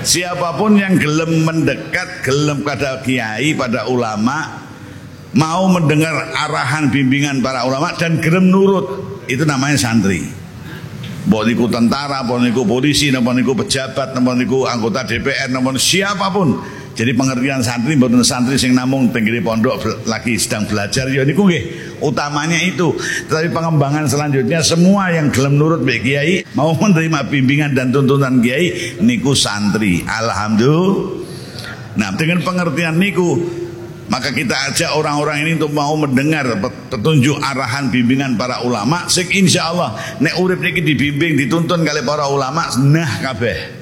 Siapa pun yang gelem mendekat, gelem pada kiai, pada ulama, mau mendengar arahan bimbingan para ulama dan gelem nurut, itu namanya santri. Mau niku tentara, mau niku polisi, mau niku pejabat, mau niku anggota DPR, mau siapa pun. Jadi pengertian santri bukan santri sing namung tenggiri pondok lagi sedang belajar ya niku nggih. Utamanya itu. Tetapi pengembangan selanjutnya semua yang gelem nurut baik kiai mau menerima bimbingan dan tuntunan kiai niku santri. Alhamdulillah. Nah, dengan pengertian niku maka kita ajak orang-orang ini untuk mau mendengar petunjuk arahan bimbingan para ulama. Sing insya Allah nek urip niki dibimbing dituntun kali para ulama nah kabeh.